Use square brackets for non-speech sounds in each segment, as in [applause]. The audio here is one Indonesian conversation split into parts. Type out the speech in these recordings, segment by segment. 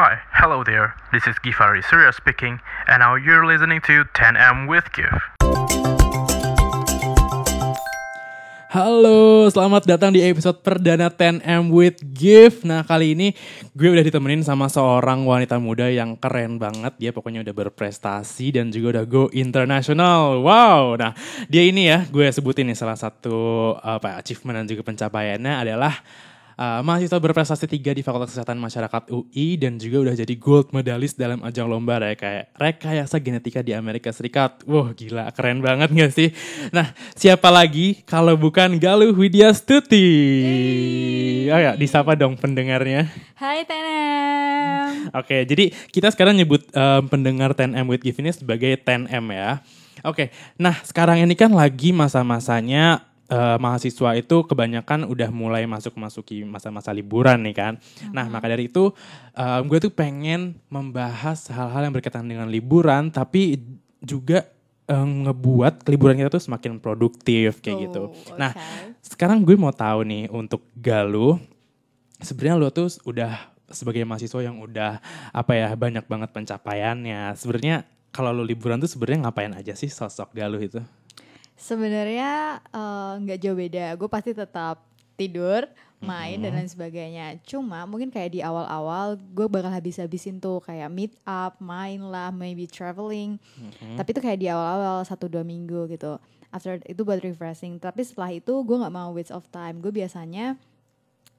Hi, hello there. This is Gifari Surya speaking, and now you're listening to 10M with Gif. Halo, selamat datang di episode perdana 10M with Gift. Nah, kali ini gue udah ditemenin sama seorang wanita muda yang keren banget. Dia pokoknya udah berprestasi dan juga udah go international. Wow. Nah, dia ini ya, gue sebutin nih salah satu apa achievement dan juga pencapaiannya adalah Uh, mahasiswa berprestasi tiga di Fakultas Kesehatan Masyarakat UI dan juga udah jadi gold medalis dalam ajang lomba rekayasa genetika di Amerika Serikat. Wah gila, keren banget gak sih? Nah, siapa lagi kalau bukan Galuh Widya Stuti? Oh ya, disapa dong pendengarnya. Hai Tenem. Oke, jadi kita sekarang nyebut um, pendengar 10M with Give ini sebagai 10M ya. Oke, nah sekarang ini kan lagi masa-masanya uh, mahasiswa itu kebanyakan udah mulai masuk masuki masa-masa liburan nih kan. Uh-huh. Nah maka dari itu uh, gue tuh pengen membahas hal-hal yang berkaitan dengan liburan tapi juga um, ngebuat liburan kita tuh semakin produktif kayak gitu. oh, gitu. Okay. Nah sekarang gue mau tahu nih untuk Galuh sebenarnya lo tuh udah sebagai mahasiswa yang udah apa ya banyak banget pencapaiannya. Sebenarnya kalau lo liburan tuh sebenarnya ngapain aja sih sosok Galuh itu? Sebenarnya eh, nggak uh, jauh beda. Gue pasti tetap tidur, main mm -hmm. dan lain sebagainya. Cuma mungkin kayak di awal-awal gue bakal habis-habisin tuh kayak meet up, main lah, maybe traveling. Mm -hmm. Tapi itu kayak di awal-awal satu dua minggu gitu. After itu buat refreshing. Tapi setelah itu gue nggak mau waste of time. Gue biasanya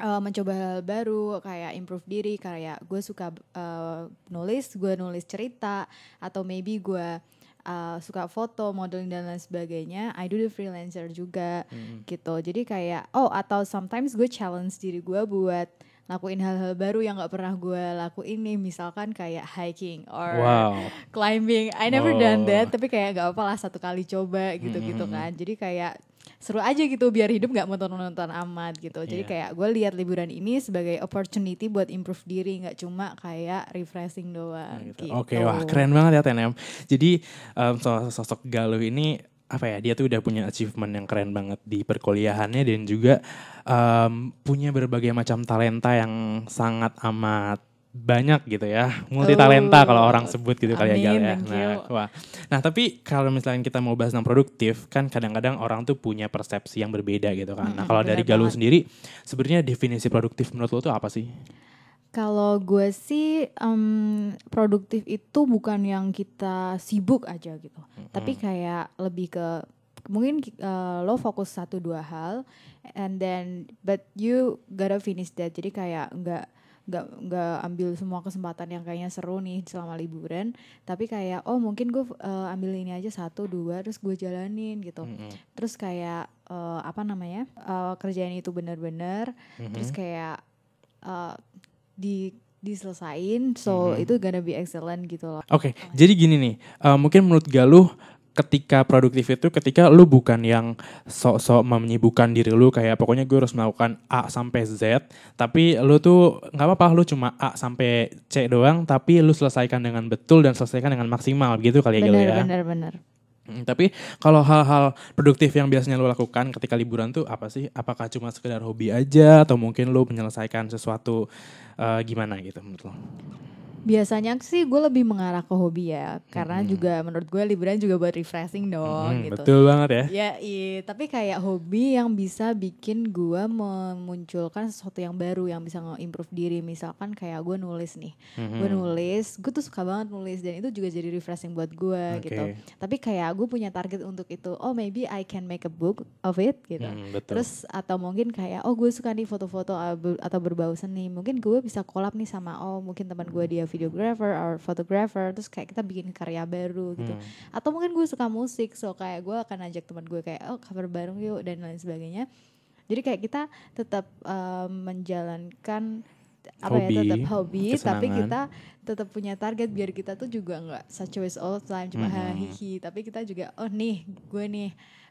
uh, mencoba hal baru kayak improve diri kayak gue suka uh, nulis gue nulis cerita atau maybe gue uh, suka foto, modeling dan lain sebagainya, I do the freelancer juga hmm. gitu. Jadi kayak oh atau sometimes gue challenge diri gue buat lakuin hal-hal baru yang gak pernah gue lakuin nih misalkan kayak hiking or wow. climbing I never oh. done that tapi kayak gak apa lah satu kali coba gitu-gitu hmm. kan jadi kayak seru aja gitu biar hidup nggak monoton-monoton amat gitu. Jadi yeah. kayak gue lihat liburan ini sebagai opportunity buat improve diri nggak cuma kayak refreshing doang. gitu. gitu. Oke, okay, wah keren banget ya TNM. Jadi um, sosok Galuh ini apa ya dia tuh udah punya achievement yang keren banget di perkuliahannya dan juga um, punya berbagai macam talenta yang sangat amat banyak gitu ya multi talenta oh, kalau orang sebut gitu kali ya Gal ya. Nah, wah. nah tapi kalau misalnya kita mau bahas tentang produktif kan kadang-kadang orang tuh punya persepsi yang berbeda gitu kan. Nah kalau dari Galuh sendiri sebenarnya definisi produktif menurut lo tuh apa sih? Kalau gue sih um, produktif itu bukan yang kita sibuk aja gitu, hmm. tapi kayak lebih ke mungkin uh, lo fokus satu dua hal and then but you gotta finish that jadi kayak nggak nggak nggak ambil semua kesempatan yang kayaknya seru nih selama liburan tapi kayak oh mungkin gue uh, ambil ini aja satu dua terus gue jalanin gitu mm -hmm. terus kayak uh, apa namanya uh, kerjaan itu benar-benar mm -hmm. terus kayak uh, di diselesain so mm -hmm. itu gonna be excellent gitu loh. Oke, okay, jadi gini nih, uh, mungkin menurut Galuh ketika produktif itu ketika lu bukan yang sok-sok menyibukkan diri lu kayak pokoknya gue harus melakukan A sampai Z tapi lu tuh nggak apa-apa lu cuma A sampai C doang tapi lu selesaikan dengan betul dan selesaikan dengan maksimal gitu kali ya bener, ya. bener bener hmm, tapi kalau hal-hal produktif yang biasanya lu lakukan ketika liburan tuh apa sih? Apakah cuma sekedar hobi aja atau mungkin lu menyelesaikan sesuatu uh, gimana gitu menurut lo Biasanya sih gue lebih mengarah ke hobi ya, karena hmm. juga menurut gue liburan juga buat refreshing dong hmm, gitu. Betul banget ya. Ya, iya. Tapi kayak hobi yang bisa bikin gue memunculkan sesuatu yang baru yang bisa nge-improve diri. Misalkan kayak gue nulis nih, hmm. gue nulis, gue tuh suka banget nulis dan itu juga jadi refreshing buat gue okay. gitu. Tapi kayak gue punya target untuk itu. Oh maybe I can make a book of it gitu. Hmm, betul. Terus atau mungkin kayak oh gue suka nih foto-foto atau berbau seni. Mungkin gue bisa collab nih sama oh mungkin teman gue dia videographer or photographer terus kayak kita bikin karya baru gitu hmm. atau mungkin gue suka musik so kayak gue akan ajak teman gue kayak oh cover bareng yuk dan lain sebagainya jadi kayak kita tetap um, menjalankan apa ya, hobi, ya tetap hobi kesenangan. tapi kita tetap punya target biar kita tuh juga nggak such a waste all time cuma hmm. hihi tapi kita juga oh nih gue nih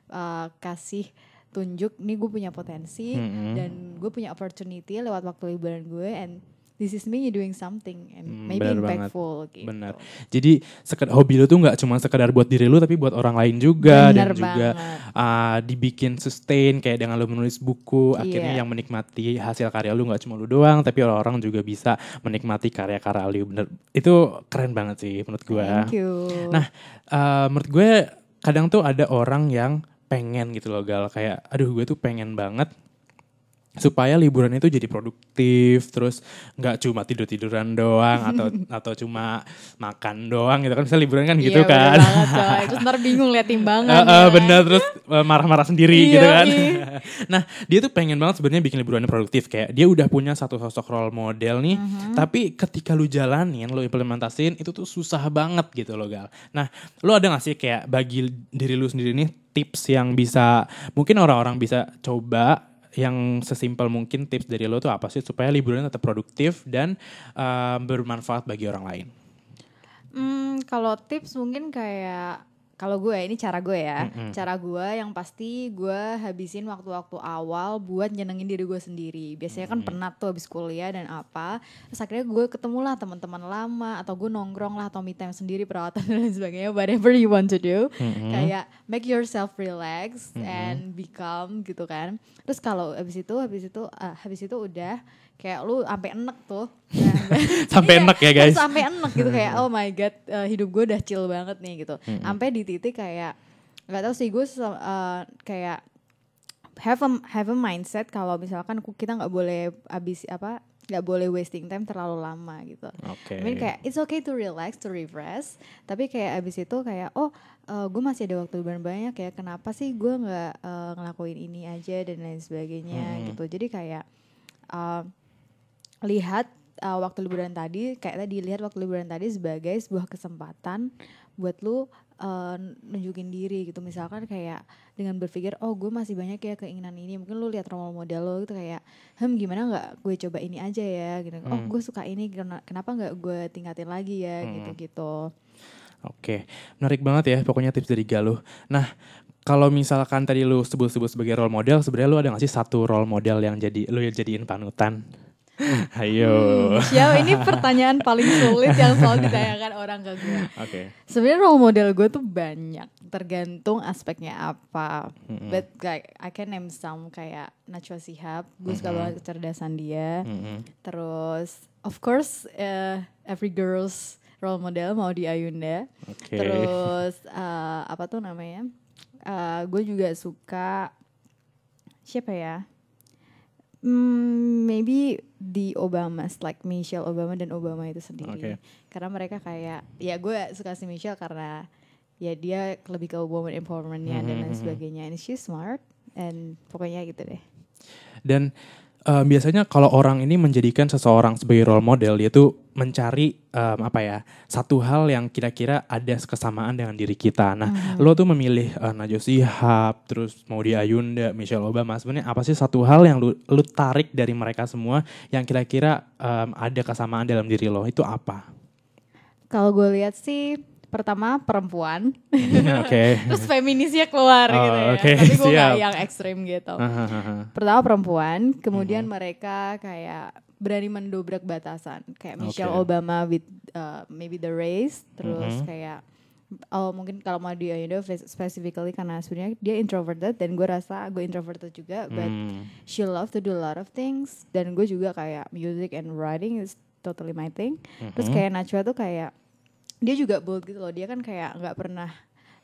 uh, kasih tunjuk nih gue punya potensi hmm. dan gue punya opportunity lewat waktu liburan gue and this is me doing something and Hmm, maybe banget. impactful gitu. Benar. Jadi seked- hobi lu tuh nggak cuma sekedar buat diri lu tapi buat orang lain juga dan Bener juga banget. uh, dibikin sustain kayak dengan lu menulis buku akhirnya Iya. yang menikmati hasil karya lu nggak cuma lu doang tapi orang-orang juga bisa menikmati karya-karya lu bener itu keren banget sih menurut gua. Thank you. Nah, uh, menurut gue kadang tuh ada orang yang pengen gitu loh gal kayak aduh gue tuh pengen banget supaya liburan itu jadi produktif terus nggak cuma tidur tiduran doang [laughs] atau atau cuma makan doang gitu kan misalnya liburan kan gitu Iya, kan banget. Terus ntar bingung liat timbangan. [laughs] Eh, eh, ya kan? bener terus eh, marah-marah sendiri Iya, gitu kan. iya. [laughs] nah dia tuh pengen banget sebenarnya bikin liburannya produktif kayak dia udah punya satu sosok role model nih, Mhm. tapi ketika lu jalanin, lu implementasiin itu tuh susah banget gitu loh gal. Nah lu ada gak sih kayak bagi diri lu sendiri nih tips yang bisa mungkin orang-orang bisa coba yang sesimpel mungkin tips dari lo tuh apa sih supaya liburannya tetap produktif dan eh, bermanfaat bagi orang lain. Hmm, kalau tips mungkin kayak kalau gue ini cara gue ya, Mm-mm. cara gue yang pasti gue habisin waktu-waktu awal buat nyenengin diri gue sendiri. Biasanya kan penat tuh habis kuliah dan apa, terus akhirnya gue ketemu lah teman-teman lama atau gue nongkrong lah atau me time sendiri perawatan [laughs] dan sebagainya, whatever you want to do. Mm-mm. Kayak make yourself relax and be calm gitu kan. Terus kalau habis itu habis itu ah, habis itu udah kayak lu sampai enek tuh. [laughs] Sampai Iya, enek ya, guys. [laughs] sampai enek gitu kayak oh my god eh, hidup gue udah chill banget nih gitu. Sampai di titik kayak nggak tahu sih gue se- eh, kayak have a have a mindset kalau misalkan kita nggak boleh habis apa nggak boleh wasting time terlalu lama gitu. Oke. I mean kayak it's okay to relax, to refresh, tapi kayak abis itu kayak oh gue masih ada waktu liburan banyak ya kenapa sih gue nggak eh, ngelakuin ini aja dan lain sebagainya Hmm. gitu. Jadi kayak eh, lihat eh, waktu liburan tadi kayak tadi lihat waktu liburan tadi sebagai sebuah kesempatan buat lu eh, nunjukin diri gitu misalkan kayak dengan berpikir oh gue masih banyak ya keinginan ini mungkin lu lihat role model lo gitu kayak hmm gimana nggak gue coba ini aja ya gitu oh Hmm. gue suka ini kena- kenapa nggak gue tingkatin lagi ya Hmm. gitu gitu Oke, menarik banget ya pokoknya tips dari Galuh. Nah, kalau misalkan tadi lu sebut-sebut sebagai role model, sebenarnya lu ada gak sih satu role model yang jadi lu yang jadiin panutan? [laughs] Ayo. Siapa ini pertanyaan paling sulit yang selalu ditanyakan orang ke gue Oke. sebenarnya role model gue tuh banyak tergantung aspeknya apa Mm-mm. but like I can name some kayak Najwa Shihab gue suka Mhm. banget kecerdasan dia Mm-mm. terus of course eh, every girls role model mau di Ayunda Oke. terus eh, apa tuh namanya Eh, gue juga suka siapa ya Hmm, maybe the Obamas like Michelle Obama dan Obama itu sendiri. Karena mereka kayak ya gue suka si Michelle karena ya dia lebih ke woman empowermentnya dan lain Mhm. sebagainya. And she's smart and pokoknya gitu deh. Dan eh, biasanya kalau orang ini menjadikan seseorang sebagai role model, dia tuh mencari em, apa ya satu hal yang kira-kira ada kesamaan dengan diri kita. Nah, Mhm. lo tuh memilih uh, Najwa Shihab, terus Maudy Ayunda, Michelle Obama. Sebenarnya apa sih satu hal yang lu, lu tarik dari mereka semua yang kira-kira em, ada kesamaan dalam diri lo? Itu apa? kalau gue lihat sih pertama perempuan. Oke. [laughs] terus feminisnya keluar Oh, gitu ya. oke, tapi gue gak yang ekstrim gitu. Pertama perempuan kemudian mereka kayak berani mendobrak batasan. Kayak Michelle Oke. Obama with uh, maybe the race. Terus Mhm. kayak oh mungkin kalau mau di Ayunda specifically karena sebenarnya dia introverted dan gue rasa gue introverted juga but Hmm. she love to do a lot of things. Dan gue juga kayak music and writing is totally my thing. Terus Mhm. kayak Najwa tuh kayak dia juga bold gitu loh. Dia kan kayak nggak pernah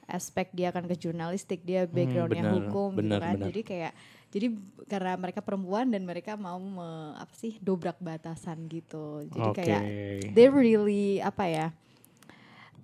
aspek dia akan ke jurnalistik. Dia backgroundnya benar, hukum gitu benar, kan. benar. jadi kayak jadi karena mereka perempuan dan mereka mau me- apa sih dobrak batasan gitu. Jadi Oke. kayak they really apa ya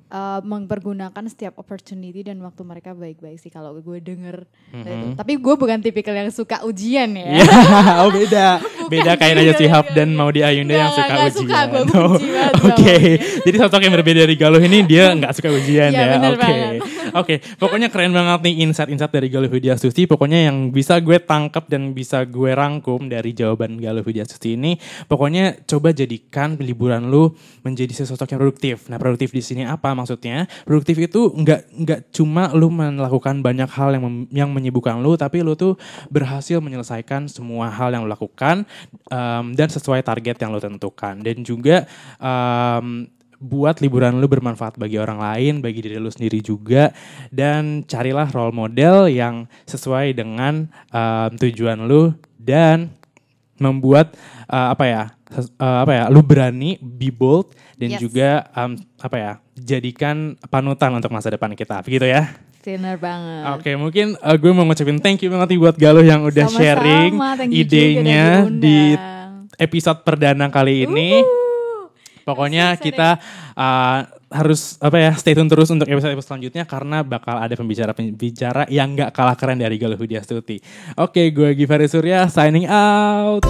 uh, mempergunakan setiap opportunity dan waktu mereka baik-baik sih kalau gue denger. Mhm. tapi gue bukan tipikal yang suka ujian ya Iya, [laughs] oh beda. beda kayak Shihab enggak, dan Maudy Ayunda yang suka enggak ujian. suka, gua Oh, benci banget Oke, sama jadi sosok yang berbeda dari Galuh ini dia [laughs] nggak suka ujian Iya, ya. bener Oke, banget. oke. Pokoknya keren banget nih insight-insight dari Galuh Widya Susi. Pokoknya yang bisa gue tangkap dan bisa gue rangkum dari jawaban Galuh Widya Susi ini, pokoknya coba jadikan liburan lu menjadi sosok yang produktif. Nah, produktif di sini apa? Maksudnya. Produktif itu nggak nggak cuma lu melakukan banyak hal yang mem- yang menyibukkan lu tapi lu tuh berhasil menyelesaikan semua hal yang lu lakukan um, dan sesuai target yang lu tentukan. Dan juga um, buat liburan lu bermanfaat bagi orang lain, bagi diri lu sendiri juga, dan carilah role model yang sesuai dengan um, tujuan lu dan membuat uh, apa ya, uh, apa ya, lu berani, be bold, dan Yes. juga um, apa ya, jadikan panutan untuk masa depan kita, begitu ya? Bener banget. Oke, mungkin uh, gue mau ngucapin thank you banget nih buat Galuh yang udah Sama-sama, sharing idenya di episode perdana kali ini. Uhuh. Pokoknya Asik, kita uh, harus apa ya stay tune terus untuk episode episode selanjutnya karena bakal ada pembicara-pembicara yang nggak kalah keren dari Galuh Widya Stuti. Oke, gue Givari Surya signing out.